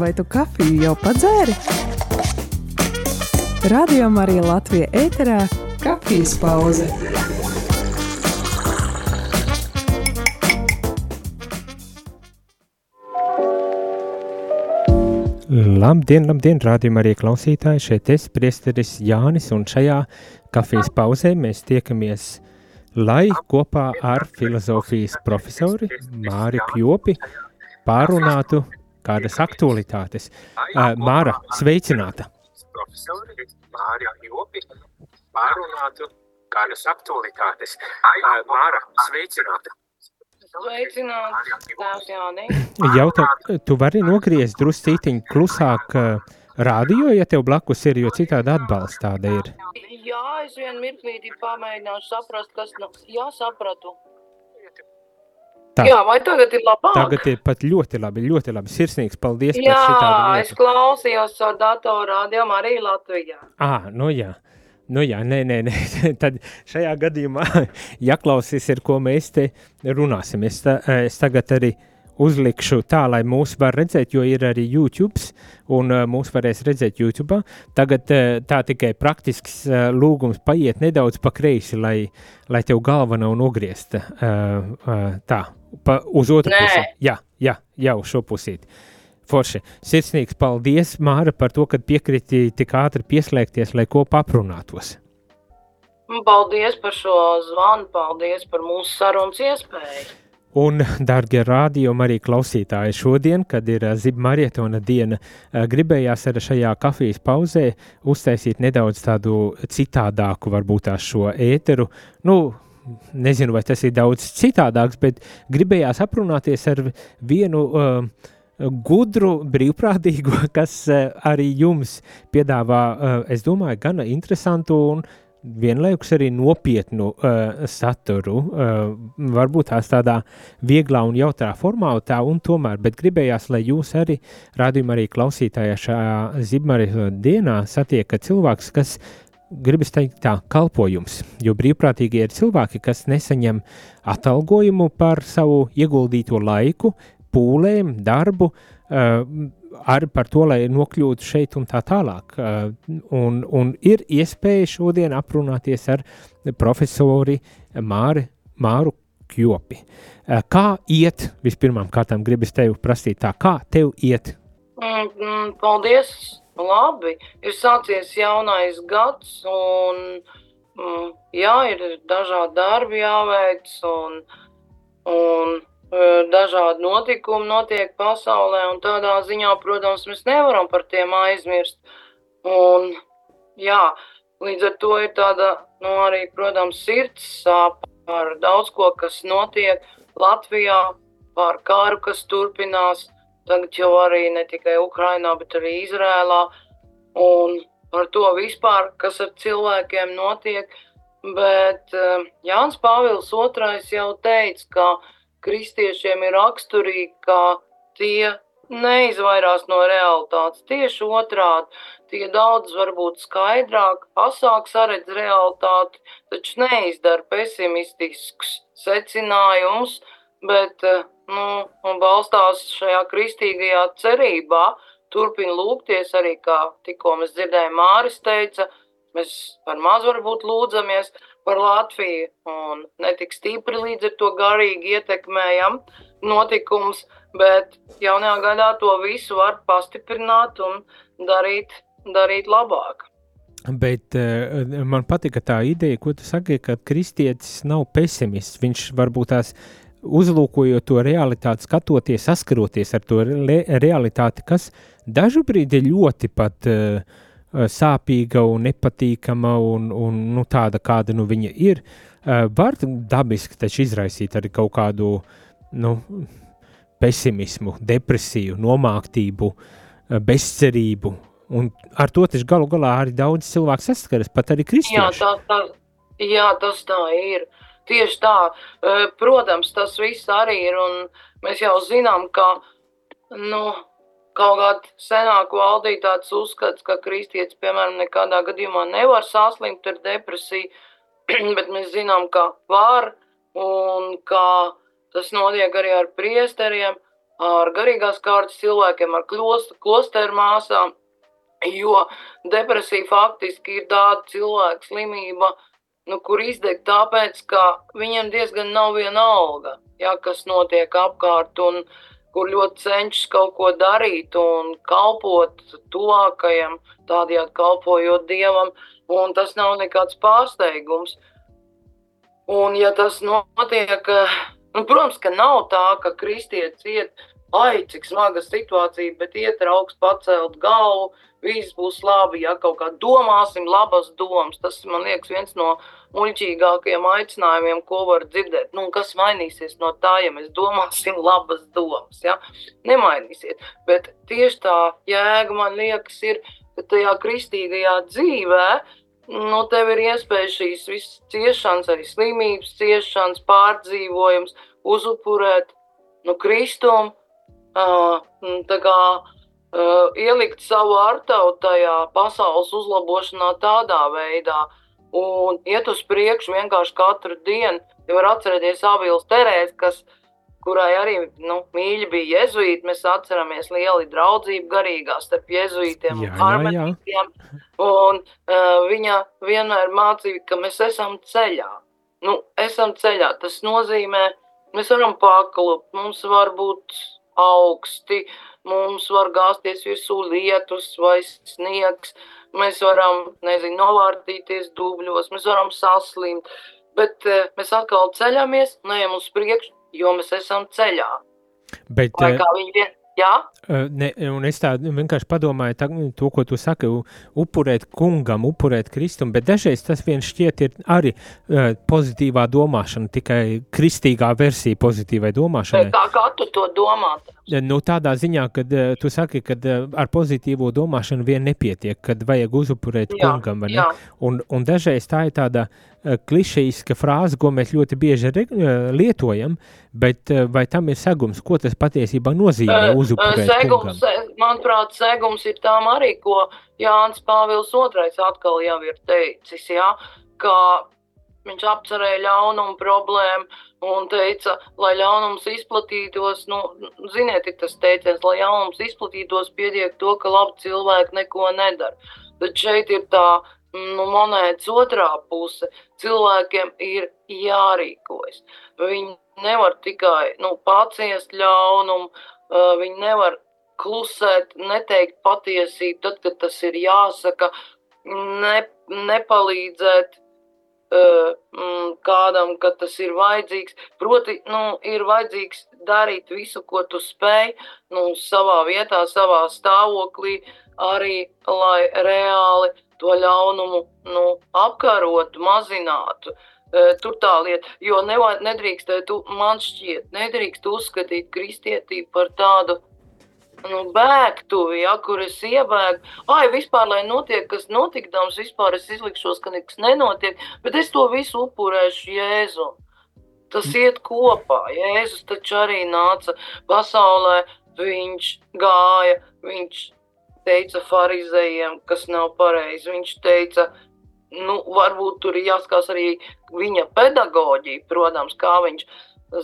Vai tu kafiju jau padzēri? Radio Marija Latvija ēterā - kafijas pauze. Labdien, labdien, rādījumā arī klausītāji. Šeit es, priesteris Jānis, un šajā kafijas pauzē mēs tiekamies, lai kopā ar filozofijas profesori Māri Kjopi pārunātu kādas aktualitātes. Māra, sveicināta! Profesori Māra Jopi pārunātu kādas aktualitātes. Māra, sveicināta! Jautā, tu vari nogriezt druscītiņu klusāk rādio, ja tev blakus ir, jo citādi atbalsts tāda ir. Jā, es vien mirklīti pamēģināšu saprast, kas, nu, jā, sapratu. Tā. Jā, vai tagad ir labāk? Tagad ir pat ļoti labi, ļoti labi. Sirsnīgs paldies Jā, par šitādu es lietu. klausījos ar datoru rādījumu arī Latvijā. Ah, nu jā. Nu jā, nē, nē, nē. Tad šajā gadījumā jāklausīs, ar ko mēs te runāsim. Es, ta, es tagad arī uzlikšu tā, lai mūs var redzēt, jo ir arī YouTube, un uh, mūs varēs redzēt YouTube. Tagad uh, tā tikai praktisks lūgums paiet nedaudz pa kreisi, lai, lai tev galva nav nogriezta tā, pa, uz otru Nē. pusi. Jā, jā, jau šo pusīt. Forši. Sirsnīgs paldies, Māra, par to, ka piekriti tik ātri pieslēgties, lai kopā aprunātos. Paldies par šo zvanu, paldies par mūsu sarunas iespēju. Un, darbie rādījumi, arī klausītāji, šodien, kad ir ā, ziba marietona diena, gribējās arī šajā kafijas pauzē uztaisīt nedaudz tādu citādāku, varbūt tā šo ēteru. Nu, nezinu, vai tas ir daudz citādāks, bet gribējās aprunāties ar vienu uh, gudru brīvprātīgo, kas uh, arī jums piedāvā, uh, es domāju, gana interesantu un vienlaikus arī nopietnu uh, saturu, uh, varbūt tās tādā vieglā un jautrā formātā, un tomēr, bet gribējās, lai jūs arī, rādījumā arī klausītājā šajā zibmarī dienā satiekat cilvēks, kas gribas teikt tā, kalpojums, jo brīvprātīgie ir cilvēki, kas nesaņem atalgojumu par savu ieguldīto laiku, pūlēm, darbu, uh, arī par to, lai nokļūtu šeit un tā tālāk. Uh, un, un ir iespēja šodien aprunāties ar profesori Māri, Māru Kjopi. Uh, kā iet, vispirmām kārtām gribas tevi prasīt tā, kā tev iet? Mm, mm, Paldies! Labi, ir sācies jaunais gads, un mm, jā, ir dažādi darbi jāveic, un, un e, dažādi notikumi notiek pasaulē, un tādā ziņā, protams, mēs nevaram par tiem aizmirst. Un, jā, līdz ar to ir tāda, nu, arī, protams, sirds sāp par daudz ko, kas notiek Latvijā, par kāru, kas turpinās. Tagad jau arī ne tikai Ukrainā, bet arī Izrēlā. Un par to vispār, kas ar cilvēkiem notiek. Bet uh, Jānis Pāvils II jau teica, ka kristiešiem ir raksturīgi, ka tie neizvairās no realitātes. Tieši otrādi, tie daudz varbūt skaidrāk, asāk saredz realitāti, taču neizdara pesimistiskus secinājumus, bet uh, nu, un balstās šajā kristīgajā cerībā, turpina lūgties arī, kā tikko mēs dzirdējām, Māris teica, mēs par maz varbūt lūdzamies par Latviju un netik stipri līdz ar to garīgi ietekmējam notikums, bet jaunajā gadā to visu var pastiprināt un darīt, darīt labāk. Bet uh, man patika tā ideja, ko tu saki, ka kristietis nav pesimists. Viņš varbūt tās uzlūkojot to realitāti, skatoties, saskaroties ar to re realitāti, kas dažu brīdi ir ļoti pat uh, sāpīga un nepatīkama un, un nu, tāda, kāda nu viņa ir, uh, var dabiski taču izraisīt arī kaut kādu nu, pesimismu, depresiju, nomāktību, uh, bezcerību. Un ar to taču galu galā arī daudz cilvēku saskaras, pat arī Jā, kristieši. tā, tā, jā, tas tā ir. Tieši tā, Eh, protams, tas viss arī ir, mēs jau zinām, ka, nu, kaut kādā senāk valdīja tāds uzskats, ka kristietis, piemēram, nekādā gadījumā nevar saslimt ar depresiju, bet mēs zinām, ka var, un ka tas notiek arī ar priesteriem, ar garīgās kārtas cilvēkiem, ar klosteru māsām, jo depresija faktiski ir tāda cilvēka slimība, nu, kur izdegt tāpēc, ka viņam diezgan nav viena alga, ja, kas notiek apkārt, un kur ļoti cenšas kaut ko darīt un kalpot tuvākajam, tādējādi kalpojot Dievam, un tas nav nekāds pārsteigums. Un ja tas notiek, nu, protams, ka nav tā, ka kristietis iet, ai, cik smaga situācija, bet iet ar augstu pacelt galvu, viss būs labi, ja kaut kā domāsim labas domas. Tas, man liekas, viens no muļķīgākajiem aicinājumiem, ko var dzirdēt. Nu, kas mainīsies no tā, ja mēs domāsim labas domas? Ja? Nemainīsies. Bet tieši tā jēga, man liekas, ir, ka tajā kristīgajā dzīvē, nu, tev ir iespēja šīs visas ciešanas, arī slimības ciešanas, pārdzīvojums, uzupurēt nu, Kristumu. Tā kā ielikt savu artavu tajā pasaules uzlabošanā tādā veidā. Un iet uz priekšu vienkārši katru dienu. Ja var atcerēties Avīlas Terēzi, kas, kurai arī nu, mīļi bija jezuīti, mēs atceramies lieli draudzību garīgā starp jezuītiem un harmonistiem, un uh, viņa vienmēr mācīja, ka mēs esam ceļā. Nu, esam ceļā, tas nozīmē, mēs varam paklupt, mums var būt augsti, mums var gāzties virsū lietus vai sniegs, mēs varam, nezinu, novārdīties dubļos, mēs varam saslimt, bet uh, mēs atkal ceļamies un ejam uz priekšu, jo mēs esam ceļā. Bet, vai kā viņi vien, Jā. Ne, un es tā vienkārši padomāju, tā, to, ko tu saki, upurēt kungam, upurēt Kristum, bet dažreiz tas viens šķiet ir arī uh, pozitīvā domāšana, tikai kristīgā versija pozitīvai domāšanai. Kā, kā tu to domā? Nu, tādā ziņā, ka uh, tu saki, ka uh, ar pozitīvo domāšanu vien nepietiek, kad vajag uzupurēt jā, kungam, vai ne? Un, un dažreiz tā ir tāda klišejiska frāze, ko mēs ļoti bieži lietojam, bet vai tam ir segums, ko tas patiesībā nozīmē? Uzupurēt segums, kungam. Manuprāt, segums ir tām arī, ko Jānis Pāvils II atkal jau ir teicis, jā, ka viņš apcerēja ļaunumu problēmu un teica, lai ļaunums izplatītos, nu, ziniet, ir tas teiciens, lai ļaunums izplatītos, pietiek to, ka labi cilvēki neko nedara. Bet šeit ir tā nu, monētas otrā puse. Cilvēkiem ir jārīkojas. Viņi nevar tikai nu, paciest ļaunumu, viņi nevar klusēt, neteikt patiesību, tad, kad tas ir jāsaka, ne, nepalīdzēt uh, kādam, kad tas ir vajadzīgs. Proti, nu, ir vajadzīgs darīt visu, ko tu spēj, nu, savā vietā, savā stāvoklī, arī lai reāli to ļaunumu nu, apkarotu, mazinātu. Uh, Tur tā lieta, jo nevajag, nedrīkstētu, man šķiet, nedrīkst uzskatīt kristietību par tādu nu, bēgtuvi, ja, kur es iebēgu. Ai, vispār, lai notiek, kas notikdams, vispār es izlikšos, ka nekas nenotiek, bet es to visu upurēšu Jēzu. Tas iet kopā. Jēzus taču arī nāca pasaulē, viņš gāja, viņš teica farizējiem, kas nav pareizi. Viņš teica, nu, varbūt tur ir jāskatās arī viņa pedagoģija, protams, kā viņš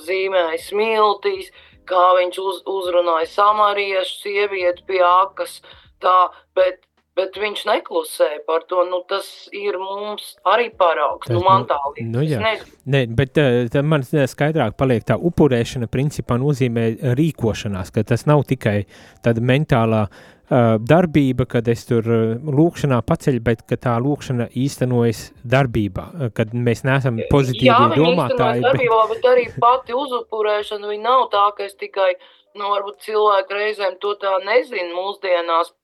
zīmēja smiltīs, kā viņš uz, uzrunāja samariešu sievieti pie akas, tā, bet, bet viņš neklusēja par to, nu tas ir mums arī paraugs, nu, tas, nu man tā liekas. Nu, jā. Nē, bet tā man skaidrāk paliek tā upurēšana principā nozīmē rīkošanās, ka tas nav tikai tāda mentālā uh, darbība, kad es tur lūkšanā paceļu, bet tā lūkšana īstenojas darbībā, kad mēs neesam pozitīvi Jā, domātāji. Jā, darbībā, bet... bet arī pati uzupurēšana, viņa nav tā, ka es tikai, nu, varbūt cilvēki reizēm to tā nezinu mūsdienās,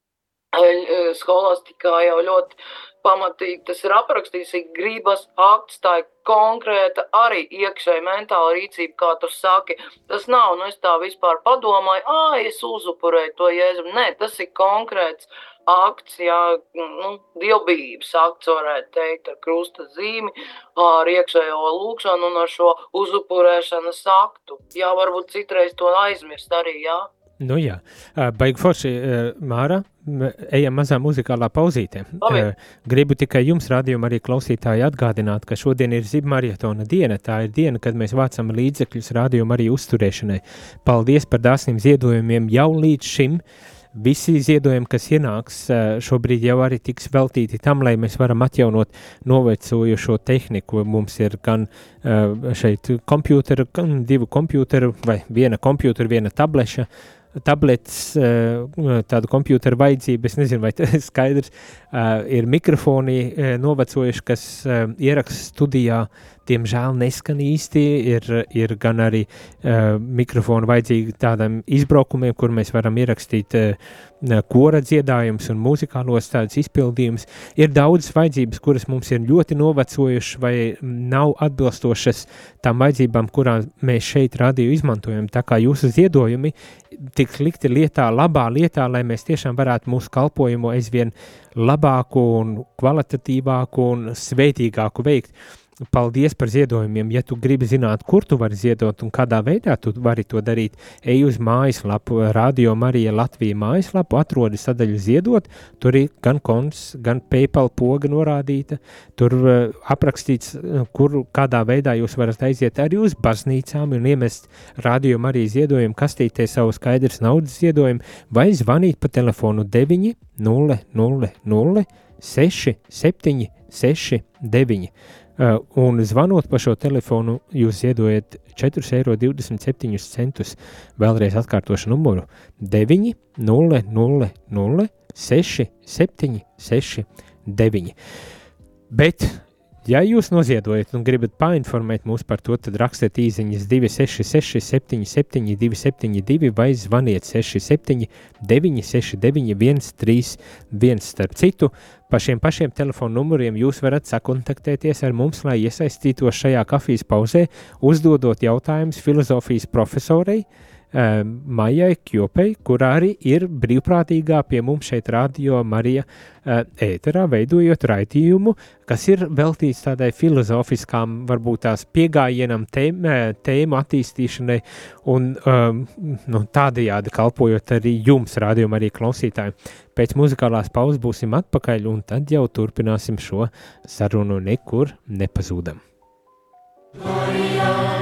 skolās tikā jau ļoti pamatīgi tas ir aprakstīts, ir gribas akts, tā ir konkrēta arī iekšēja mentāla rīcība, kā tu saki. Tas nav, nu es tā vispār padomāju, ā, es uzupurēju to jēzu. Nē, tas ir konkrēts akts, jā, nu, dievbijības akts varētu teikt ar krusta zīmi, ar iekšējo lūkšanu un ar šo uzupurēšanas aktu. Jā, varbūt citreiz to aizmirst arī, jā. Nu jā, baigi forši, Māra, ejam mazā muzikālā pauzītē. Labi. Uh, gribu tikai jums, rādījumā, arī klausītāji atgādināt, ka šodien ir zibmarietona diena. Tā ir diena, kad mēs vācam līdzekļus rādījuma arī uzturēšanai. Paldies par dāsniem ziedojumiem jau līdz šim. Visi ziedojumi, kas ienāks, šobrīd jau arī tiks veltīti tam, lai mēs varam atjaunot novecojušo tehniku. Mums ir gan šeit kompjūteri, gan divu kompjūteru, vai viena kompjūtera, viena tableša, tablets, tādu kompjūteru vajadzību. Es nezinu, vai tas ir skaidrs. Ir mikrofoni novecojuši, kas ieraksta studijā diemžēl neskan īsti. Ir, ir gan arī mikrofoni vajadzīgi tādam izbraukumiem, kur mēs varam ierakstīt kora dziedājumus un muzikālos tādus izpildījumus. Ir daudzas vajadzības, kuras mums ir ļoti novecojušas vai nav atbilstošas tām vajadzībām, kurām mēs šeit radio izmantojam. Tā kā jūsu ziedojumi tiks likti lietā, labā lietā, lai mēs tiešām varētu mūsu kalpojumu aizvien labāku un kvalitatīvāku un svētīgāku veikt. Paldies par ziedojumiem. Ja tu gribi zināt, kur tu vari ziedot un kādā veidā tu vari to darīt, ej uz mājaslapu, Radio Marija Latvija mājaslapu, atrodi sadaļu ziedot. Tur ir gan konts, gan PayPal poga norādīta. Tur uh, aprakstīts, kur kādā veidā jūs varat aiziet arī uz baznīcām un iemest Radio Marija ziedojumu kastītē savu skaidrs naudas ziedojumu vai zvanīt pa telefonu 9 0 0 0 6 7 6 9. Uh, un zvanot pa šo telefonu, jūs ziedojat 4,27 eiro. Vēlreiz atkārtošu numuru 9, 0, 0, 0, 6, 7, 6, 9. Bet Ja jūs noziedojat un gribat painformēt mūs par to, tad rakstiet īsiņas 266, 77, 272 vai zvaniet 67, 969, 131. Starp citu, pa šiem pašiem telefonu numuriem jūs varat sakontaktēties ar mums, lai iesaistītos šajā kafijas pauzē, uzdodot jautājumus filozofijas profesorei. Uh, Maijai Kjopei, kurā arī ir brīvprātīgā pie mums šeit radio Marija uh, ēterā, veidojot raidījumu, kas ir veltīts tādai filozofiskām, varbūt tās piegājienam, tēm, tēmu attīstīšanai un um, nu, tādajādi kalpojot arī jums, rādījumam, arī klausītājiem. Pēc muzikālās pauzes būsim atpakaļ un tad jau turpināsim šo sarunu nekur nepazūdam. Deo,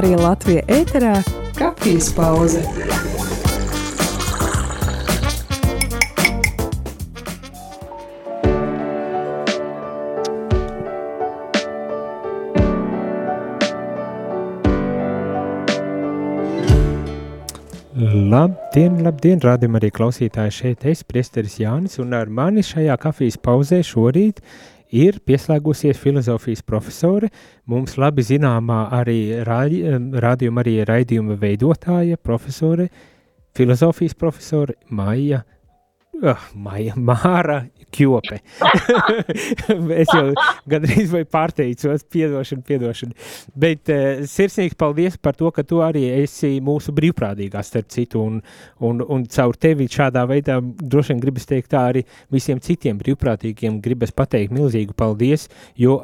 Marija Latvija ēterā kafijas pauze. Labdien, labdien, rādījumā arī klausītāji šeit es, priesteris Jānis, un ar mani šajā kafijas pauzē šorīt ir pieslēgusies filozofijas profesore, mums labi zināmā arī rādījuma arī raidījuma veidotāja profesore, filozofijas profesore Maija Oh, Maija, Māra Kjope. es jau gandrīz vai pārteicos, piedošana, piedošana. Bet uh, sirsnīgs paldies par to, ka tu arī esi mūsu brīvprātīgā starp citu, un, un, un caur tevi šādā veidā droši vien gribas teikt tā arī visiem citiem brīvprātīgiem gribas pateikt milzīgu paldies, jo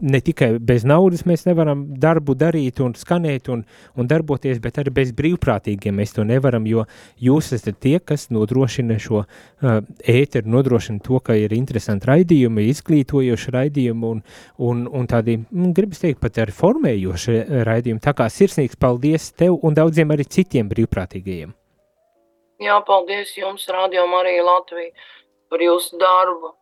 ne tikai bez naudas mēs nevaram darbu darīt un skanēt un, un darboties, bet arī bez brīvprātīgiem mēs to nevaram, jo jūs esat tie, kas nodrošina šo uh, ēteru, nodrošina to, ka ir interesanti raidījumi, izglītojoši raidījumi un, un, un tādi, mm, gribas teikt, pat arī formējoši raidījumi. Tā kā sirsnīgs paldies tev un daudziem arī citiem brīvprātīgajiem. Jā, paldies jums, Radio Marija Latvija, par jūsu darbu.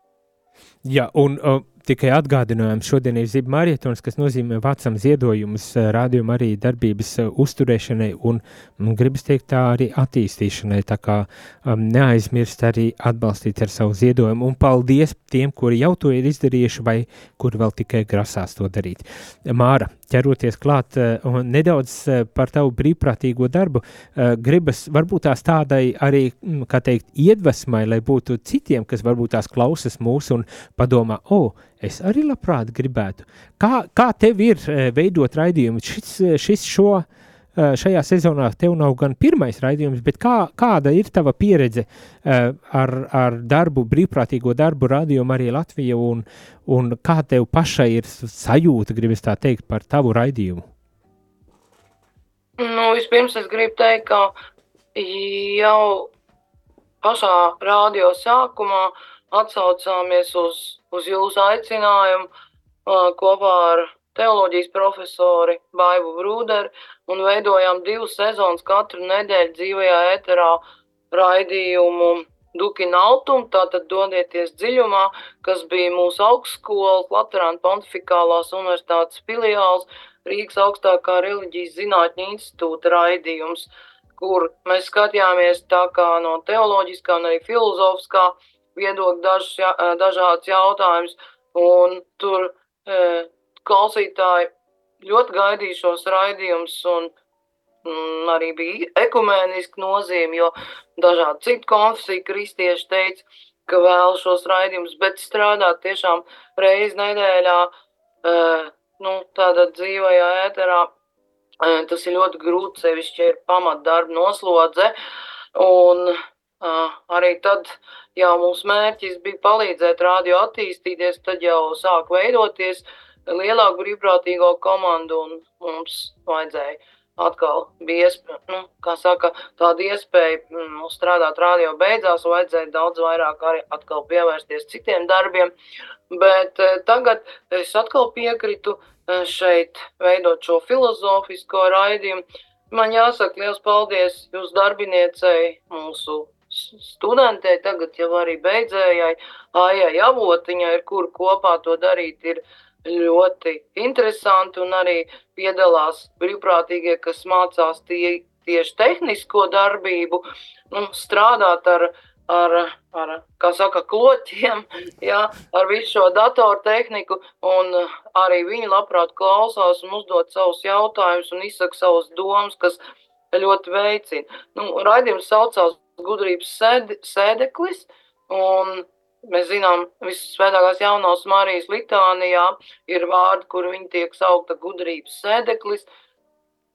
Jā, un uh, Tikai atgādinājums, šodien ir ziba marietons, kas nozīmē vācam ziedojumus eh, rādījuma arī darbības eh, uzturēšanai un, un gribas teikt tā arī attīstīšanai, tā kā um, neaizmirst arī atbalstīt ar savu ziedojumu. Un paldies tiem, kuri jau to ir izdarījuši vai kuri vēl tikai grasās to darīt. Māra, ķeroties klāt uh, nedaudz uh, par tavu brīvprātīgo darbu, uh, gribas varbūt tās tādai arī, mm, kā teikt, iedvesmai, lai būtu citiem, kas varbūt tās klausas mūs un padomā, o, oh, es arī labprāt gribētu. Kā, kā tev ir veidot raidījumu? Šis, šis šo, šajā sezonā tev nav gan pirmais raidījums, bet kā, kāda ir tava pieredze ar, ar darbu, brīvprātīgo darbu radījumu arī Latvija un, un kā tev pašai ir sajūta, gribas tā teikt, par tavu raidījumu? Nu, vispirms es gribu teikt, ka jau pašā rādio sākumā atsaucāmies uz uz jūsu aicinājumu uh, kopā ar teoloģijas profesori Baivu Brūderi un veidojām divas sezonas katru nedēļu dzīvajā eterā raidījumu Dukina Altum, tātad dodieties dziļumā, kas bija mūsu augstskola, Latvijas Pontificālās universitātes filiāls, Rīgas augstākā reliģijas zinātņu institūta raidījums, kur mēs skatījāmies tā kā no teoloģiskā un arī filozofiskā viedokļi, dažs, jā, dažāds jautājums. Un tur e, klausītāji ļoti gaidīja šos raidījumus, un mm, arī bija ekumēniski nozīme, jo dažādi citu konfesiju kristieši teica, ka vēl šos raidījumus, bet strādāt tiešām reizi nedēļā, e, nu, tādā dzīvajā ēterā, e, tas ir ļoti grūti, sevišķi ir pamatdarba noslodze, un arī tad jau mūsu mērķis bija palīdzēt radio attīstīties, tad jau sāk veidoties lielāku brīvprātīgo komandu un mums vajadzēja atkal bija iespēja, nu, kā saka, tāda iespēja mm, strādāt radio beidzās, vajadzēja daudz vairāk arī atkal pievērsties citiem darbiem, bet eh, tagad es atkal piekritu eh, šeit veidot šo filozofisko raidījumu. Man jāsaka liels paldies jūsu darbiniecei, mūsu studentei, tagad jau arī beidzējai, Aijai Avotiņai, ar kuru kopā to darīt, ir ļoti interesanti un arī piedalās brīvprātīgie, kas mācās tie, tieši tehnisko darbību, nu, strādāt ar, ar, ar saka, kloķiem, jā, ar visu šo datortehniku, arī viņi labprāt klausās un uzdod savus jautājumus un izsaka savus domas, kas ļoti veicina. Nu, raidījums saucās gudrības sēd, sēdeklis. Un mēs zinām, visas svētākās jaunās Marijas litānijā ir vārdi, kur viņi tiek saukta gudrības sēdeklis.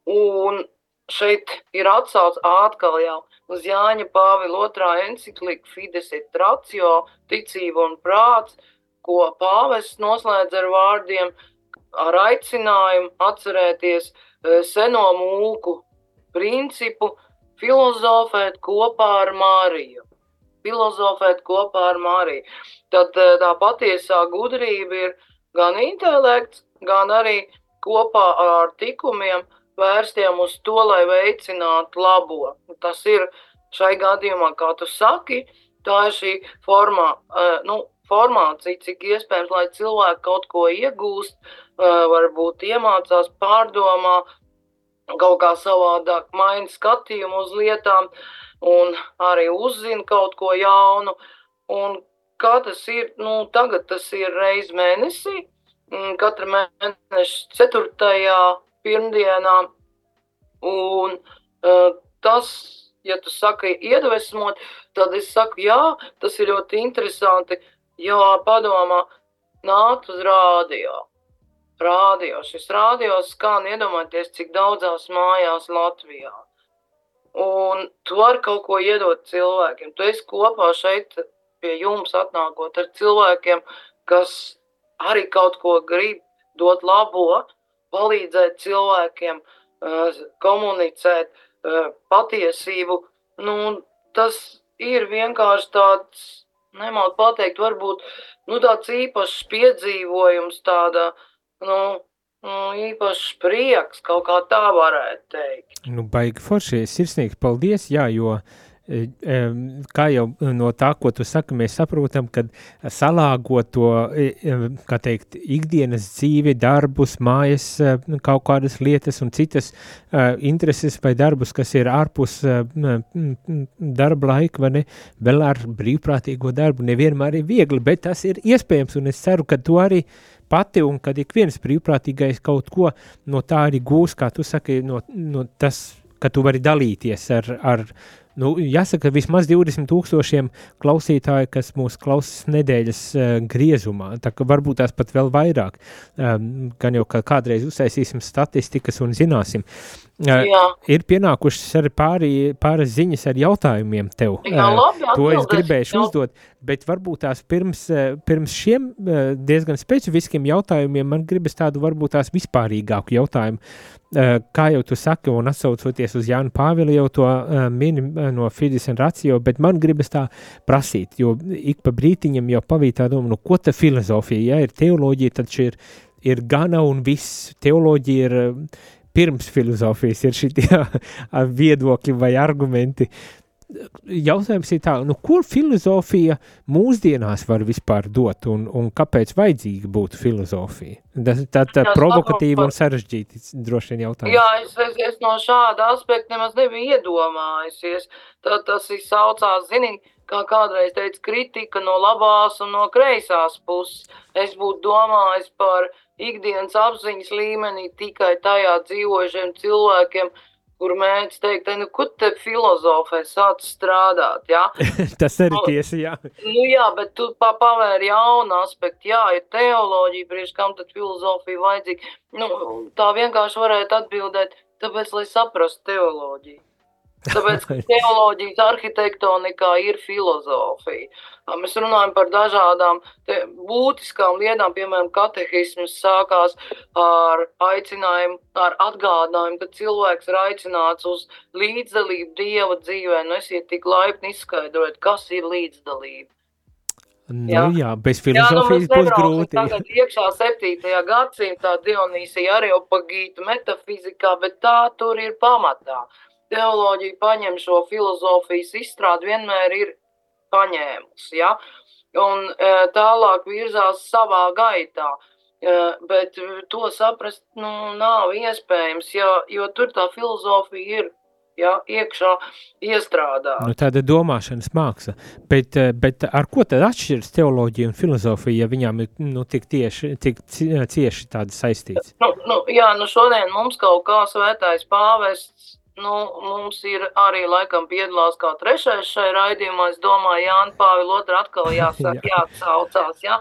Un šeit ir atsauce atkal jau uz Jāņa Pāvila otrā enciklika Fides et ratio, ticība un prāts, ko pāvests noslēdz ar vārdiem, ar aicinājumu atcerēties eh, seno mūku principu, filozofēt kopā ar Mariju. Filozofēt kopā ar Mariju. Tad eh, tā patiesā gudrība ir gan intelekts, gan arī kopā ar tikumiem vērstiem uz to, lai veicinātu labo. Tas ir šai gadījumā, kā tu saki, tā ir šī formā, nu, formācija, cik iespējams, lai cilvēki kaut ko iegūst, varbūt iemācās, pārdomā, kaut kā savādāk maina skatījumu uz lietām un arī uzzina kaut ko jaunu. Un kā tas ir, nu, tagad tas ir reiz mēnesī, katra mēneša ceturtajā pirmdienā. Un uh, tas, ja tu saki iedvesmot, tad es saku, jā, tas ir ļoti interesanti, jo padomā nākt uz rādio. Rādio. Šis rādio skan, iedomājieties, cik daudzās mājās Latvijā. Un tu vari kaut ko iedot cilvēkiem. Tu esi kopā šeit pie jums atnākot ar cilvēkiem, kas arī kaut ko grib dot labo, palīdzēt cilvēkiem, eh, komunicēt eh, patiesību. Nu, tas ir vienkārši tāds, nemāku pateikt, varbūt nu, tāds īpašs piedzīvojums, tāda nu, nu, īpašs prieks, kaut kā tā varētu teikt. Nu, baigi forši, sirsnīgi paldies, jā, jo uh, kā jau no tā, ko tu saki, mēs saprotam, ka salāgot to, kā teikt, ikdienas dzīvi, darbus, mājas, kaut kādas lietas un citas intereses vai darbus, kas ir ārpus darba laika, vai ne, vēl ar brīvprātīgo darbu, nevienmēr ir viegli, bet tas ir iespējams, un es ceru, ka tu arī pati, un kad ik viens brīvprātīgais kaut ko no tā arī gūs, kā tu saki, no, no tas, ka tu vari dalīties ar, ar Nu, jāsaka, vismaz 20 tūkstošiem klausītāju, kas mūs klausās nedēļas uh, griezumā. Tā kā varbūt tās pat vēl vairāk. Um, gan jau kā kādreiz uztaisīsim statistikas un zināsim. Jā. ir pienākušas arī pāri, pāris ziņas ar jautājumiem tev. Jā, labi, to es gribēju uzdot, bet varbūt tās pirms, pirms šiem diezgan specifiskiem jautājumiem man gribas tādu varbūt tās vispārīgāku jautājumu. Kā jau tu saki, un atsaucoties uz Jānu Pāvilu jau to mini no Fidesz un Racio, bet man gribas tā prasīt, jo ik pa brītiņam jau pavīt tā doma, nu ko ta filozofija, ja ir teoloģija, tad šī ir, ir gana un viss, teoloģija ir pirms filozofijas, ir šitie viedokļi vai argumenti, jautājums ir tā, nu, ko filozofija mūsdienās var vispār dot un, un kāpēc vajadzīga būtu filozofija? Tā, tā, tā provokatīva un sarežģīta droši vien jautājums. Jā, es, es, es no šāda aspekta nemaz nebiju iedomājusies. Tā, tas ir saucās, zini, kā kādreiz teica, kritika no labās un no kreisās puses. Es būtu domājis par ikdienas apziņas līmenī tikai tajā dzīvojušiem cilvēkiem, kur mēģina teikt, nu, kur te filozofē sāc strādāt, jā? Tas arī nu, tiesa, jā. Nu, jā, bet tu pa pavēri jaunu aspektu, jā, ir teoloģija, priekš kam tad filozofija vajadzīga. Nu, tā vienkārši varētu atbildēt, tāpēc, lai saprastu teoloģiju. Tāpēc, teoloģijas arhitektonikā ir filozofija. Mēs runājam par dažādām būtiskām lietām, piemēram, katehisms sākās ar aicinājumu, ar atgādinājumu, ka cilvēks ir aicināts uz līdzdalību Dieva dzīvē. Nu, esiet tik laipni izskaidrot, kas ir līdzdalība. Nu, jā. jā, bez filozofijas jā, nu, būs grūti. Tagad iekšā 7. gadsimtā Dionīsija arī jau pagīta metafizikā, bet tā tur ir pamatā. Uh, teoloģija paņem šo filozofijas izstrādi, vienmēr ir paņēmusi. Ja? Un e, tālāk virzās savā gaitā. E, bet to saprast nu, nav iespējams, jo, jo tur tā filozofija ir ja, iekšā iestrādāta. Nu, tāda domāšanas māksla. Bet, e, bet ar ko tad atšķiras teoloģija un filozofija, ja viņām ir nu, tik, tieši, tik cieši tādas saistītas? Nu, nu, jā, nu šodien mums kaut kā svētais pāvests Nu, mums ir arī laikam piedalās kā trešais šai raidījumā. Es domāju, Jānis Pāvils otru atkal jāsaka, jā. jāatsaucās, jā,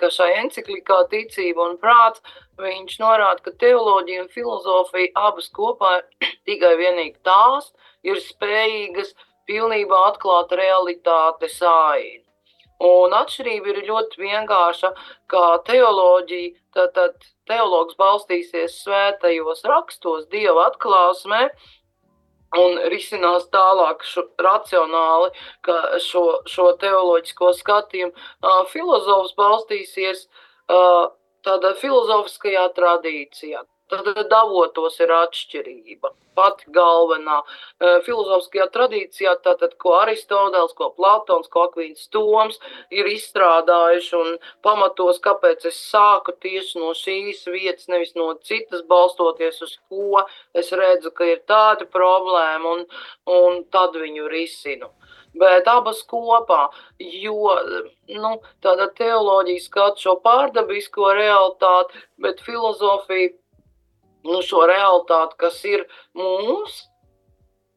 ka šai enciklikā ticība un prāts, viņš norāda, ka teoloģija un filozofija abas kopā tikai vienīgi tās ir spējīgas pilnībā atklāt realitātes ainu. Un atšķirība ir ļoti vienkārša, kā teoloģija, tad, tad teologs balstīsies svētajos rakstos, dieva atklāsmē, un risinās tālāk šo, racionāli šo, šo teoloģisko skatījumu. Filozofs balstīsies tādā filozofiskajā tradīcijā. Tad davotos ir atšķirība. Pati galvenā uh, filozofiskajā tradīcijā, tātad, ko Aristoteles, ko Platons, ko Akvīns Toms ir izstrādājuši un pamatos, kāpēc es sāku tieši no šīs vietas, nevis no citas, balstoties uz ko es redzu, ka ir tāda problēma un, un tad viņu risinu bet abas kopā, jo nu, tāda teoloģija skata šo pārdabisko realitāti, bet filozofija nu, šo realitāti, kas ir mums.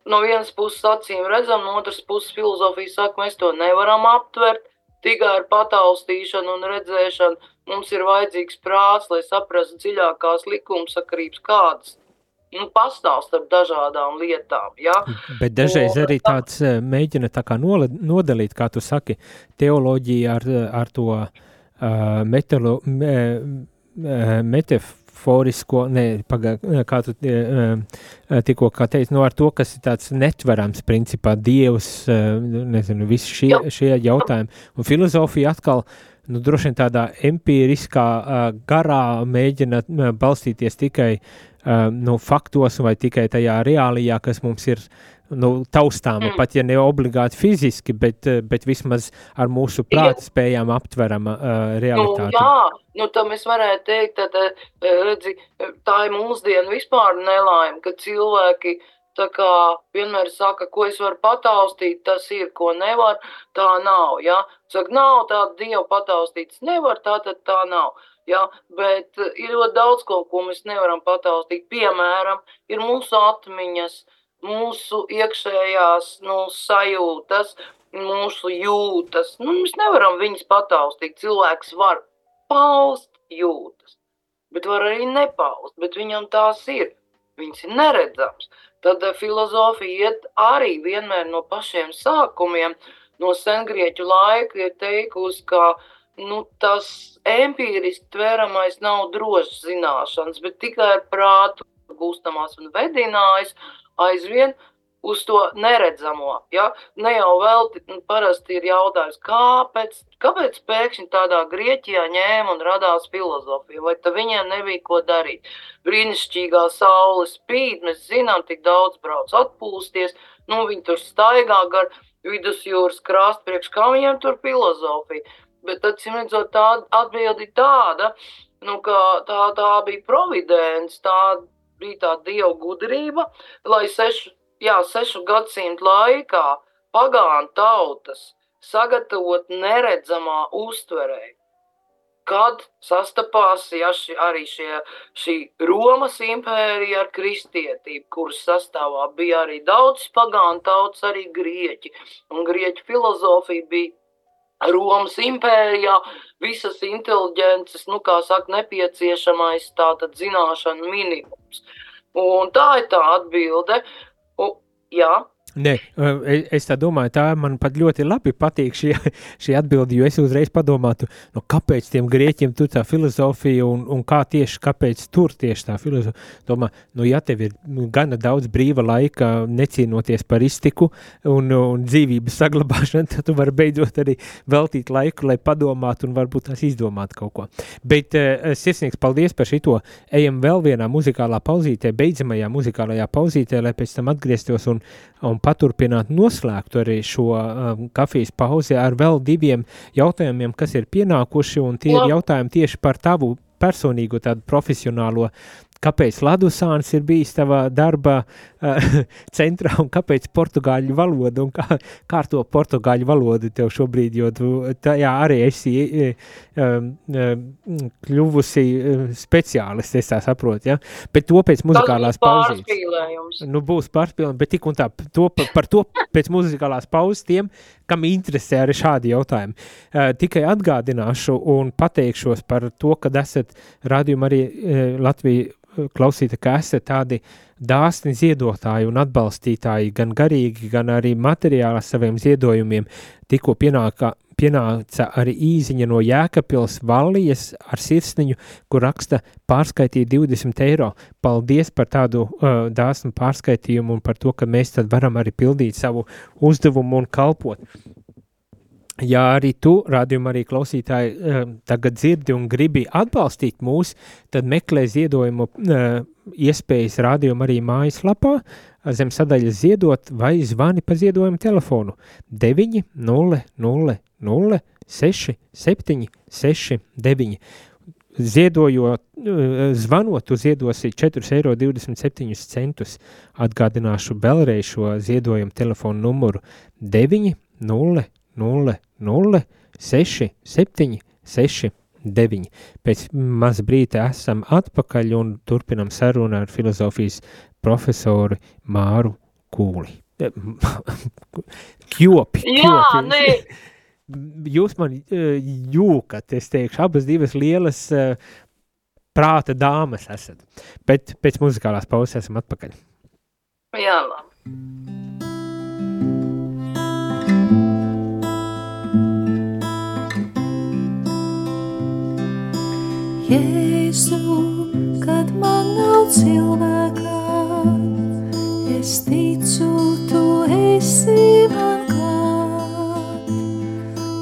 No vienas puses acīm redzam, no otras puses filozofija saka, mēs to nevaram aptvert tikai ar pataustīšanu un redzēšanu. Mums ir vajadzīgs prāts, lai saprastu dziļākās likumsakarības kādas nu, pastāv starp dažādām lietām. Ja? Bet dažreiz arī tāds eh, mēģina tā kā nodalīt, kā tu saki, teoloģiju ar, ar to uh, metalo, me, metaforisko metaforisko, ne, paga, kā tu tikko kā teici, no nu, ar to, kas ir tāds netverams, principā, dievs, nezinu, visi šie, šie jautājumi. Un filozofija atkal, nu, droši vien tādā empiriskā garā mēģina balstīties tikai nu, faktos vai tikai tajā reālijā, kas mums ir nu, taustāma, mm. pat ja ne obligāti fiziski, bet, bet vismaz ar mūsu prāta spējām aptverama uh, realitāte. Nu, jā, nu, tā mēs varētu teikt, tad, redzi, tā ir mūsdienu vispār nelaime, ka cilvēki tā kā vienmēr saka, ko es varu pataustīt, tas ir, ko nevar, tā nav, ja? Saka, nav tāda dieva pataustīts, nevar, tā tad tā nav. Ja, bet ir ļoti daudz ko, ko mēs nevaram pataustīt. Piemēram, ir mūsu atmiņas, uh, mūsu iekšējās nu, sajūtas, mūsu jūtas. Nu, mēs nevaram viņas pataustīt. Cilvēks var paust jūtas, bet var arī nepaust, bet viņam tās ir. Viņas ir neredzamas. Tad eh, filozofija iet arī vienmēr no pašiem sākumiem, no sengrieķu laika ir teikusi, ka nu, tas empīriski tveramais nav drošs zināšanas, bet tikai ar prātu gūstamās un vedinājas, aizvien uz to neredzamo. Ja? Ne jau vēl nu, parasti ir jautājums, kāpēc, kāpēc pēkšņi tādā Grieķijā ņēma un radās filozofija, vai tā viņiem nebija ko darīt. Brīnišķīgā saule spīd, mēs zinām, tik daudz brauc atpūsties, nu viņi tur staigā gar vidusjūras krastu, priekš kā viņiem tur filozofija. Bet tad, redzot, tā atbildi tāda, nu, ka tā, tā bija providence, tā bija tā dieva gudrība, lai sešu, jā, sešu gadsimtu laikā pagānu tautas sagatavot neredzamā uztverē. Kad sastapās ja, ši, arī šie, šī Romas impērija ar kristietību, kuras sastāvā bija arī daudz pagānu tautas, arī grieķi. Un grieķu filozofija bija Romas impērijā visas inteliģences, nu, kā saka, nepieciešamais tātad zināšanu minimums. Un tā ir tā atbilde. Un, jā. Nē, es tā domāju, tā man pat ļoti labi patīk šī, šī atbilde, jo es uzreiz padomātu, nu, kāpēc tiem grieķiem tur tā filozofija un, un kā tieši, kāpēc tur tieši tā filozofija. Domā, nu, ja tev ir gana daudz brīva laika necīnoties par iztiku un, un dzīvības saglabāšanu, tad tu vari beidzot arī veltīt laiku, lai padomātu un varbūt tās izdomāt kaut ko. Bet uh, sirsnīgs paldies par šito. Ejam vēl vienā muzikālā pauzītē, beidzamajā muzikālajā pauzītē, lai pēc tam atgrieztos un, un paturpināt noslēgtu arī šo um, kafijas pauzi ar vēl diviem jautājumiem, kas ir pienākuši, un tie ir jautājumi tieši par tavu personīgo tādu profesionālo kāpēc Ladusāns ir bijis tavā darba uh, centrā un kāpēc portugāļu valoda un kā, kā ar to portugāļu valodu tev šobrīd, jo tu tajā arī esi um, um, kļuvusi speciālists, es tā saprotu, ja? Bet to pēc muzikālās pauzes. Nu, būs pārspīlējums, bet tik un tā, to, par to pēc muzikālās pauzes tiem, kam interesē arī šādi jautājumi. Uh, tikai atgādināšu un pateikšos par to, kad esat rādījumi arī uh, Latviju klausīta, ka esat tādi dāsni ziedotāji un atbalstītāji, gan garīgi, gan arī materiāli saviem ziedojumiem. Tikko pienāka, pienāca arī īziņa no Jēkabpils Vallijas ar sirsniņu, kur raksta pārskaitīja 20 eiro. Paldies par tādu uh, dāsnu pārskaitījumu un par to, ka mēs tad varam arī pildīt savu uzdevumu un kalpot. ja arī tu, rādījumā arī klausītāji, tagad dzirdi un gribi atbalstīt mūs, tad meklē ziedojumu iespējas rādījumā arī mājaslapā, zem sadaļas ziedot vai zvani pa ziedojumu telefonu 9 0 0 0 6 7 6 9. Ziedojot, zvanot, tu ziedosi 4,27 eiro. Atgādināšu vēlreiz šo ziedojumu telefonu numuru 9 0 0 0 6 7 6 9. Pēc maz brīta esam atpakaļ un turpinam sarunu ar filozofijas profesoru Māru Kūli. Kjopi. Jā, nē. Jūs man jūkat, es teikšu, abas divas lielas prāta dāmas esat. Bet pēc muzikālās pauzes esam atpakaļ. Jā, labi. Jēzu, kad man nav cilvēka, es ticu, tu esi man klāt.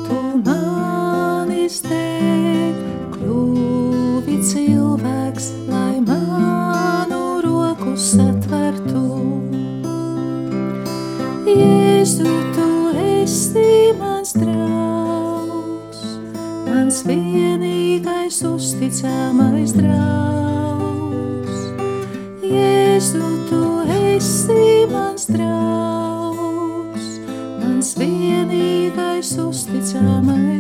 Tu manis dēļ kļuvi cilvēks, lai manu roku satvertu. Jēzu, tu esi mans draugs, mans vienīgais uzticamais draugs. Jēzu, tu esi mans draugs, mans vienīgais uzticamais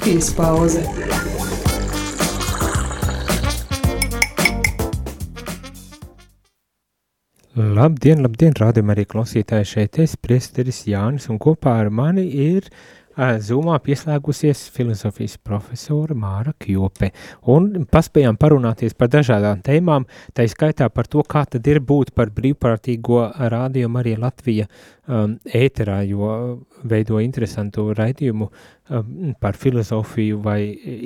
kafijas pauze. Labdien, labdien, rādījumā arī klausītāji šeit es, priesteris Jānis, un kopā ar mani ir uh, Zumā pieslēgusies filozofijas profesora Māra Kjope, un paspējām parunāties par dažādām tēmām, tā skaitā par to, kā tad ir būt par brīvprātīgo rādījumu arī Latvija um, ēterā, jo veido interesantu raidījumu um, par filozofiju vai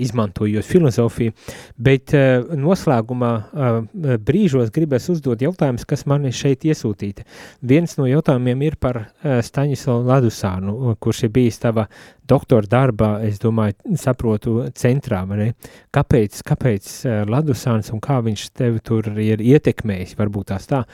izmantojot filozofiju, bet uh, noslēgumā uh, brīžos gribēs uzdot jautājumus, kas man ir šeit iesūtīti. Viens no jautājumiem ir par uh, Staņislavu Ladusānu, kurš ir bijis tava doktora darbā, es domāju, saprotu, centrā, ne? Kāpēc, kāpēc uh, Ladusāns un kā viņš tevi tur ir ietekmējis, varbūt tās tā.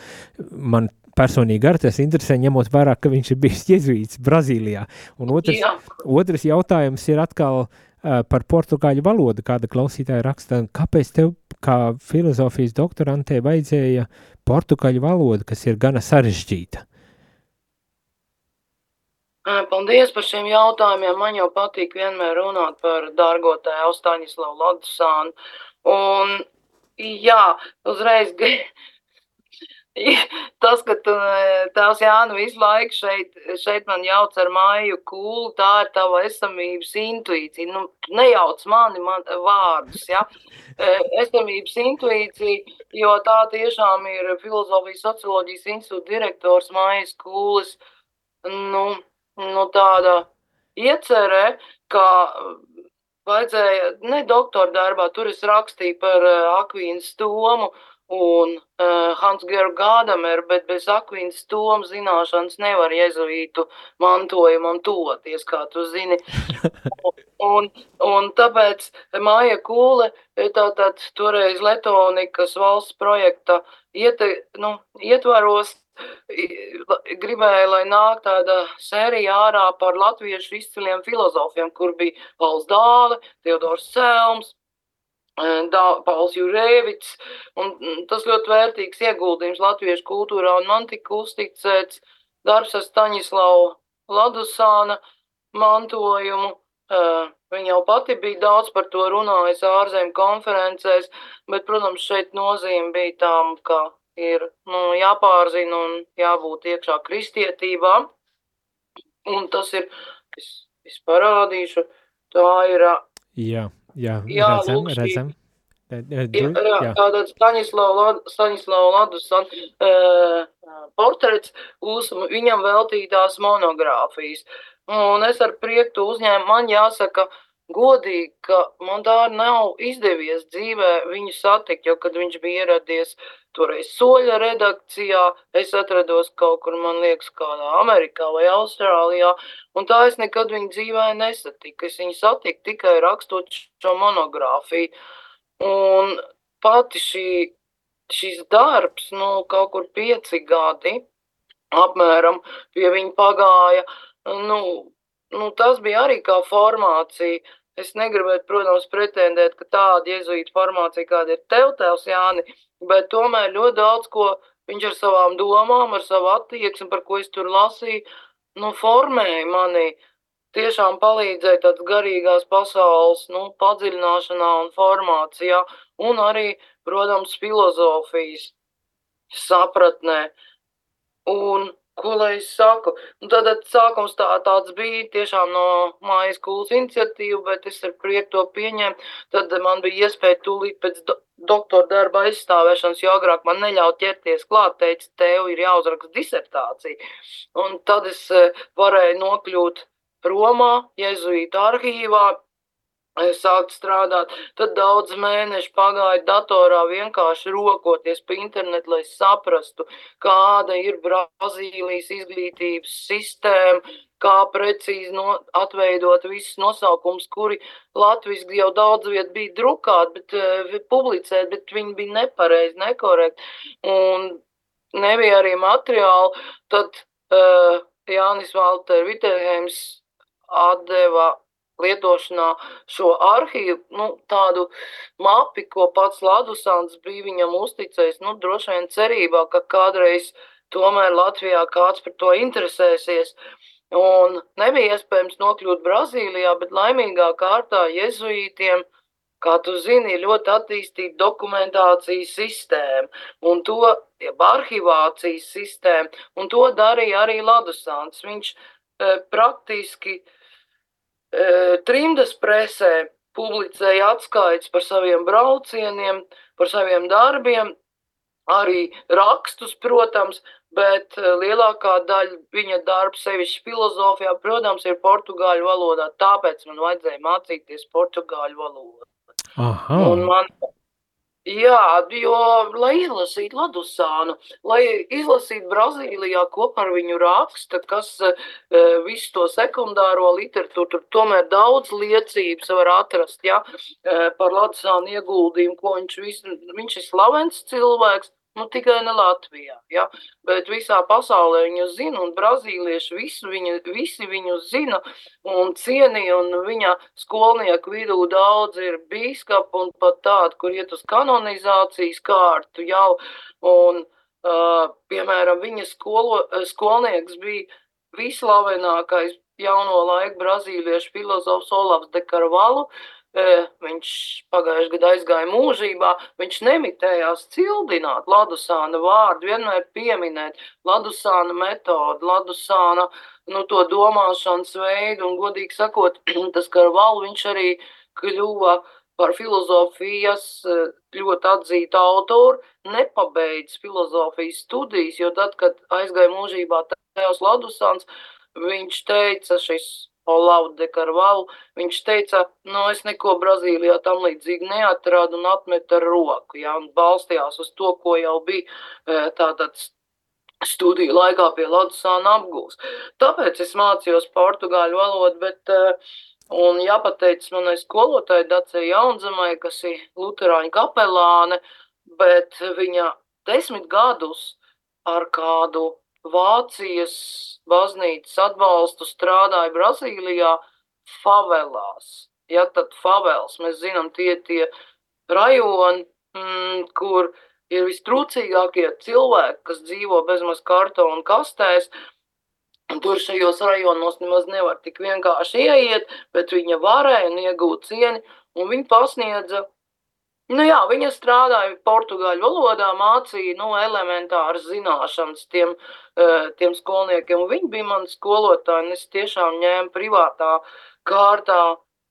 Man personīgi arī tas interesē, ņemot vērā, ka viņš ir bijis jezuīts Brazīlijā. Un otrs, Jā. otrs jautājums ir atkal uh, par portugāļu valodu. Kāda klausītāja raksta, kāpēc tev, kā filozofijas doktorantē, vajadzēja portugāļu valodu, kas ir gana sarežģīta? Paldies par šiem jautājumiem. Man jau patīk vienmēr runāt par dārgo tēvu Staņislavu Ladusānu. Un, jā, uzreiz tas, ka tu, tās Jānu visu laiku šeit, šeit man jauc ar māju kūlu, tā ir tava esamības intuīcija. Nu, nejauc mani man, vārdus, ja? Ē, Esamības intuīcija, jo tā tiešām ir filozofijas socioloģijas institūta direktors mājas kūlis. Nu, nu, tāda iecerē, ka vajadzēja, ne doktora darbā, tur es rakstīju par uh, Akvīnas Tomu, un uh, Hans Georg Gādamer, bet bez Akvīnas Toma zināšanas nevar jezuītu mantojumam toties, kā tu zini. un, un tāpēc Māja Kūle, tātad toreiz Letonikas valsts projekta iete, nu, ietvaros, gribēja, lai nāk tāda sērija ārā par latviešu izciliem filozofiem, kur bija Pauls Dāle, Teodors Selms, Pauls Jurēvits, un tas ļoti vērtīgs ieguldījums latviešu kultūrā, un man tika uzticēts darbs ar Staņislavu Ladusāna mantojumu. Viņa jau pati bija daudz par to runājis ārzemju konferencēs, bet, protams, šeit nozīme bija tām, ka ir nu, jāpārzina un jābūt iekšā kristietībā. Un tas ir, es, es parādīšu, tā ir. Jā. Jā, jā redzam, lūk, redzam. Jā. Tātad Staņislava Ladusan uh, portrets uz viņam veltītās monogrāfijas. Un es ar prieku uzņēmu, man jāsaka, godīgi, ka man tā nav izdevies dzīvē viņu satikt, jo, kad viņš bija ieradies toreiz soļa redakcijā, es atrados kaut kur, man liekas, kādā Amerikā vai Austrālijā, un tā es nekad viņu dzīvē nesatiku. Es viņu satiku tikai rakstot šo monogrāfiju. Un pati šī, šis darbs, nu, kaut kur pieci gadi apmēram pie viņa pagāja, nu, nu, tas bija arī kā formācija. Es negribētu, protams, pretendēt, ka tāda jezuīta formācija, kāda ir tev, tēvs Jāni, bet tomēr ļoti daudz ko viņš ar savām domām, ar savu attieksmi, par ko es tur lasīju, nu, formēja mani, tiešām palīdzēja tāds garīgās pasaules, nu, padziļināšanā un formācijā, un arī, protams, filozofijas sapratnē. Un ko lai es saku? Nu, tad sākums tā, tāds bija tiešām no mājas kūlas iniciatīva, bet es ar prieku to pieņēmu. Tad man bija iespēja tūlīt pēc do, doktora darba aizstāvēšanas, jo agrāk man neļauj ķerties klāt, teica, tev ir jāuzraksta disertācija. Un tad es eh, varēju nokļūt Romā, Jezuītu arhīvā, sākt strādāt. Tad daudz mēnešu pagāja datorā vienkārši rokoties pa internetu, lai saprastu, kāda ir Brazīlijas izglītības sistēma, kā precīzi no, atveidot visus nosaukumus, kuri latviski jau daudz viet bija drukāti, bet uh, publicēt, bet viņi bija nepareizi, nekorekti. Un nebija arī materiāli. Tad uh, Jānis Valter Viterheims atdeva lietošanā šo arhīvu, nu, tādu mapi, ko pats Ladusāns bija viņam uzticējis, nu, droši vien cerībā, ka kādreiz tomēr Latvijā kāds par to interesēsies. Un nebija iespējams nokļūt Brazīlijā, bet laimīgā kārtā jezuītiem, kā tu zini, ir ļoti attīstīta dokumentācijas sistēma un to, jeb arhivācijas sistēma, un to darīja arī Ladusāns. Viņš e, praktiski uh, trimdas presē publicēja atskaites par saviem braucieniem, par saviem darbiem, arī rakstus, protams, bet lielākā daļa viņa darba, sevišķi filozofijā, protams, ir portugāļu valodā. Tāpēc man vajadzēja mācīties portugāļu valodu. Aha. Un man Jā, jo, lai izlasītu Ladusānu, lai izlasītu Brazīlijā kopā ar viņu raksta, kas uh, visu to sekundāro literatūru, tur tomēr daudz liecības var atrast, ja, uh, par Ladusānu ieguldījumu, ko viņš, vis, viņš ir slavens cilvēks, Nu, tikai ne Latvijā, ja? bet visā pasaulē viņu zina, un brazīlieši visu viņu, visi viņu zina un cienīja, un viņa skolnieku vidū daudz ir bīskapi un pat tādi, kur iet uz kanonizācijas kārtu jau, un, uh, piemēram, viņa skolo, skolnieks bija vislavenākais jauno laiku brazīliešu filozofs Olavs de Carvalho, viņš pagājušajā gadā aizgāja mūžībā, viņš nemitējās cildināt Ladusāna vārdu, vienmēr pieminēt Ladusāna metodu, Ladusāna nu, to domāšanas veidu, un godīgi sakot, tas Karval viņš arī kļuva par filozofijas ļoti atzītu autoru, nepabeidz filozofijas studijas, jo tad, kad aizgāja mūžībā tēvs Ladusāns, viņš teica, šis Olau de Carvalho, viņš teica, nu, es neko Brazīlijā tam līdzīgi neatradu un atmet ar roku, ja, un balstījās uz to, ko jau bija e, tātad studiju laikā pie Ladusāna apgūs. Tāpēc es mācījos portugāļu valodu, bet, e, un jāpateic manai skolotāji Dacei Jaunzemai, kas ir luterāņu kapelāne, bet viņa desmit gadus ar kādu Vācijas baznīcas atbalstu strādāja Brazīlijā favelās. Ja tad favels, mēs zinām, tie tie rajoni, mm, kur ir vistrūcīgākie cilvēki, kas dzīvo bezmaz kartonu kastēs, tur šajos rajonos nemaz nevar tik vienkārši ieiet, bet viņa varēja un iegūt cieni, un viņa pasniedza Nu jā, viņa strādāja portugāļu valodā, mācīja nu, elementāras zināšanas tiem, uh, tiem skolniekiem. Viņa bija mana skolotāja, un es tiešām ņēmu privātā kārtā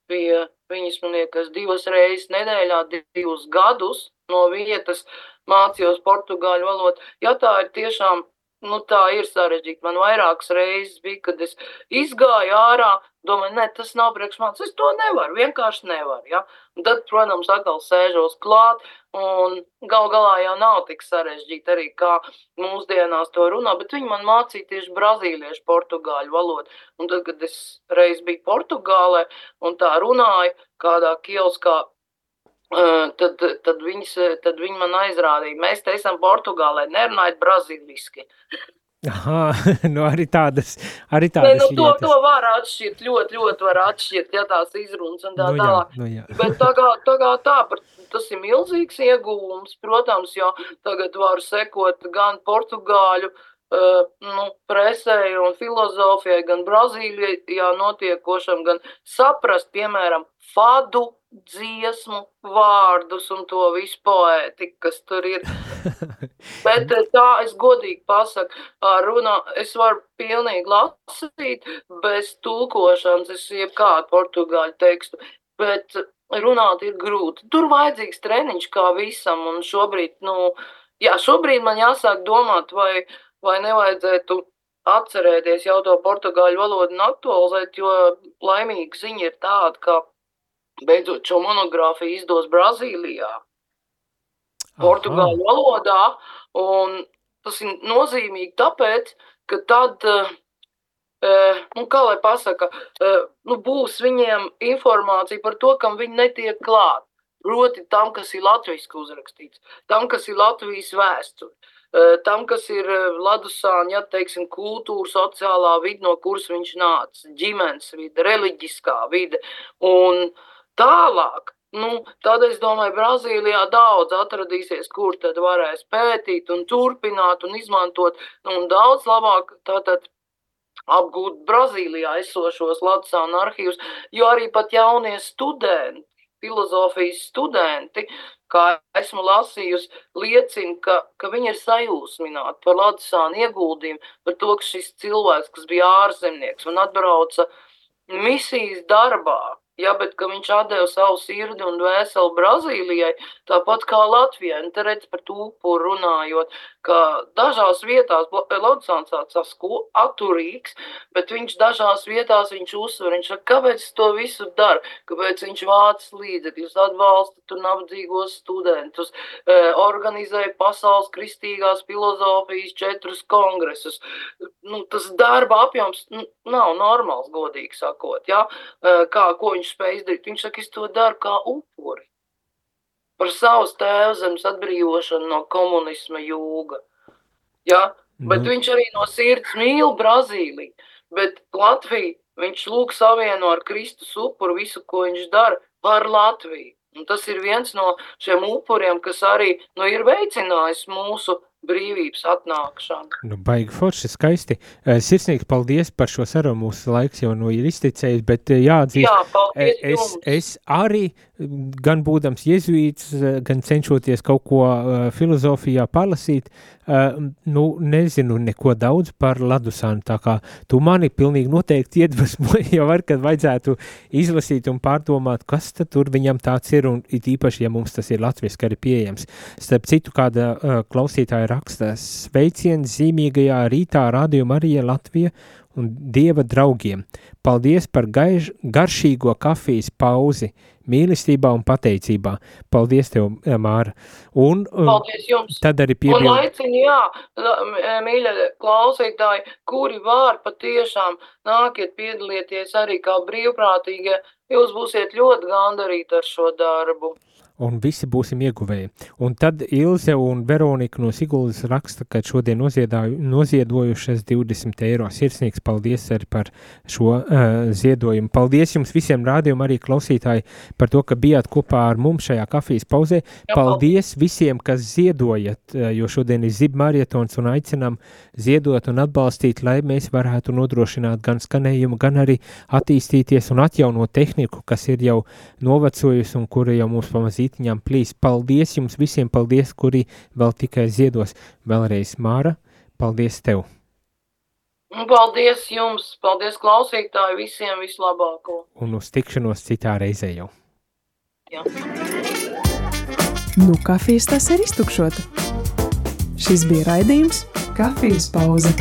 pie viņas, man liekas, divas reizes nedēļā, divus gadus no vietas mācījos portugāļu valodu. Ja tā ir tiešām nu, tā ir sarežģīti. Man vairākas reizes bija, kad es izgāju ārā, domāju, ne, tas nav priekš manis. Es to nevaru, vienkārši nevaru. Ja? Un tad, protams, atkal sēžos klāt, un gal galā jau nav tik sarežģīti arī kā mūsdienās to runā, bet viņi man mācīja tieši brazīliešu, portugāļu valodu. Un tad, kad es reiz biju Portugālē un tā runāju kādā kioskā, tad, tad, viņas, tad viņi man aizrādīja, mēs te esam Portugālē, nerunājot brazīliski. Aha, nu arī tādas, arī tādas ne, nu, to, lietas. to var atšķirt, ļoti, ļoti var atšķirt, ja tās izrunas un tā Nu jā, tālāk. nu jā. Bet tā kā, tā tas ir milzīgs ieguvums, protams, jo tagad var sekot gan portugāļu uh, nu, presē un filozofijai, gan Brazīlijā notiekošam, gan saprast, piemēram, fadu dziesmu vārdus un to visu poētiku, kas tur ir. Bet eh, tā es godīgi pasaku, runā, es varu pilnīgi lasīt bez tulkošanas, es jebkādu portugāļu tekstu, bet runāt ir grūti. Tur vajadzīgs treniņš kā visam, un šobrīd, nu, jā, šobrīd man jāsāk domāt, vai, vai nevajadzētu atcerēties jau to portugāļu valodu un aktualizēt, jo laimīga ziņa ir tāda, ka beidzot šo monogrāfiju izdos Brazīlijā. Portugāļu valodā, un tas ir nozīmīgi tāpēc, ka tad, uh, nu, kā lai pasaka, uh, nu, būs viņiem informācija par to, kam viņi netiek klāt. Proti tam, kas ir latviski uzrakstīts, tam, kas ir Latvijas vēsture, uh, tam, kas ir Ladusāna, ja teiksim, kultūra, sociālā vide, no kuras viņš nāca, ģimenes vide, reliģiskā vide un tālāk. Nu, tad es domāju, Brazīlijā daudz atradīsies, kur tad varēs pētīt un turpināt un izmantot, nu, un daudz labāk tātad apgūt Brazīlijā esošos Latvijas arhīvus, jo arī pat jaunie studenti, filozofijas studenti, kā esmu lasījusi, liecina, ka, ka viņi ir sajūsmināti par Latvijas ieguldījumu, par to, ka šis cilvēks, kas bija ārzemnieks un atbrauca misijas darbā, Ja, bet viņš deva savu sirdi un dvēseli Brazīlijai, tāpat kā Latvijai. Te redz par tūpu runājot, ka dažās vietās Laudsāns tāds atturīgs, bet viņš dažās vietās viņš uzsver, viņš saka, kāpēc to visu daru, kāpēc viņš vāc līdzekļus, atbalsta tur nabadzīgos studentus, organizēja pasaules kristīgās filozofijas četrus kongresus. Nu, tas darba apjoms nu, nav normāls, godīgi sakot, ja? kā, ko viņš spēj izdarīt. Viņš saka, es to daru kā upuri. Par savas tēvzemes atbrīvošanu no komunisma jūga. Ja? Bet Nu. viņš arī no sirds mīl Brazīliju. Bet Latviju viņš lūg savieno ar Kristus upuru visu, ko viņš dara par Latviju. Un tas ir viens no šiem upuriem, kas arī nu, ir veicinājis mūsu brīvības atnākšanu. Nu, baigi forši, skaisti. Eh, Sirsnīgi paldies par šo sarunu. Mūsu laiks jau nu ir izticējis, bet eh, jāatzīst, Jā, E- paldies Es, jums! es arī, m, gan būdams jēzuīts, eh, gan cenšoties kaut ko uh, filozofijā palasīt, uh, nu, nezinu neko daudz par Ladusānu. Tā kā tu mani pilnīgi noteikti iedvesmoji jau ar, kad vajadzētu izlasīt un pārdomāt, kas tad tur viņam tāds ir, un it īpaši, ja mums tas ir latviski arī pieejams. Starp citu, kāda uh, klausītāja raksta sveiciens zīmīgajā rītā Radio Marija Latvija un Dieva draugiem. Paldies par gaiž, garšīgo kafijas pauzi, mīlestībā un pateicībā. Paldies tev, Māra. Un, Paldies jums. Tad arī Un piebildu. aicinu, jā, m- mīļa klausītāji, kuri var patiešām nākiet piedalieties arī kā brīvprātīgie, jūs būsiet ļoti gandarīti ar šo darbu. Un visi būsim ieguvēji. Un tad Ilze un Veronika no Siguldas raksta, ka šodien noziedojušas 20 eiro. Sirsnīgs paldies arī par šo uh, ziedojumu. Paldies jums visiem rādījumam, arī klausītāji, par to, ka bijāt kopā ar mums šajā kafijas pauzē. Paldies visiem, kas ziedojat, eh, jo šodien ir zib marietons un aicinām ziedot un atbalstīt, lai mēs varētu nodrošināt gan skanējumu, gan arī attīstīties un atjaunot tehniku, kas ir jau novecojusi un kura jau mums pamazītiņām plīs. Paldies jums visiem, paldies, kuri vēl tikai ziedos. Vēlreiz, Māra, paldies tev! Paldies jums, paldies klausītāji, visiem vislabāko. Un uz tikšanos citā reizē jau. Jā. Nu, kafijas tas ir iztukšota. Šis bija raidījums Kafijas pauze.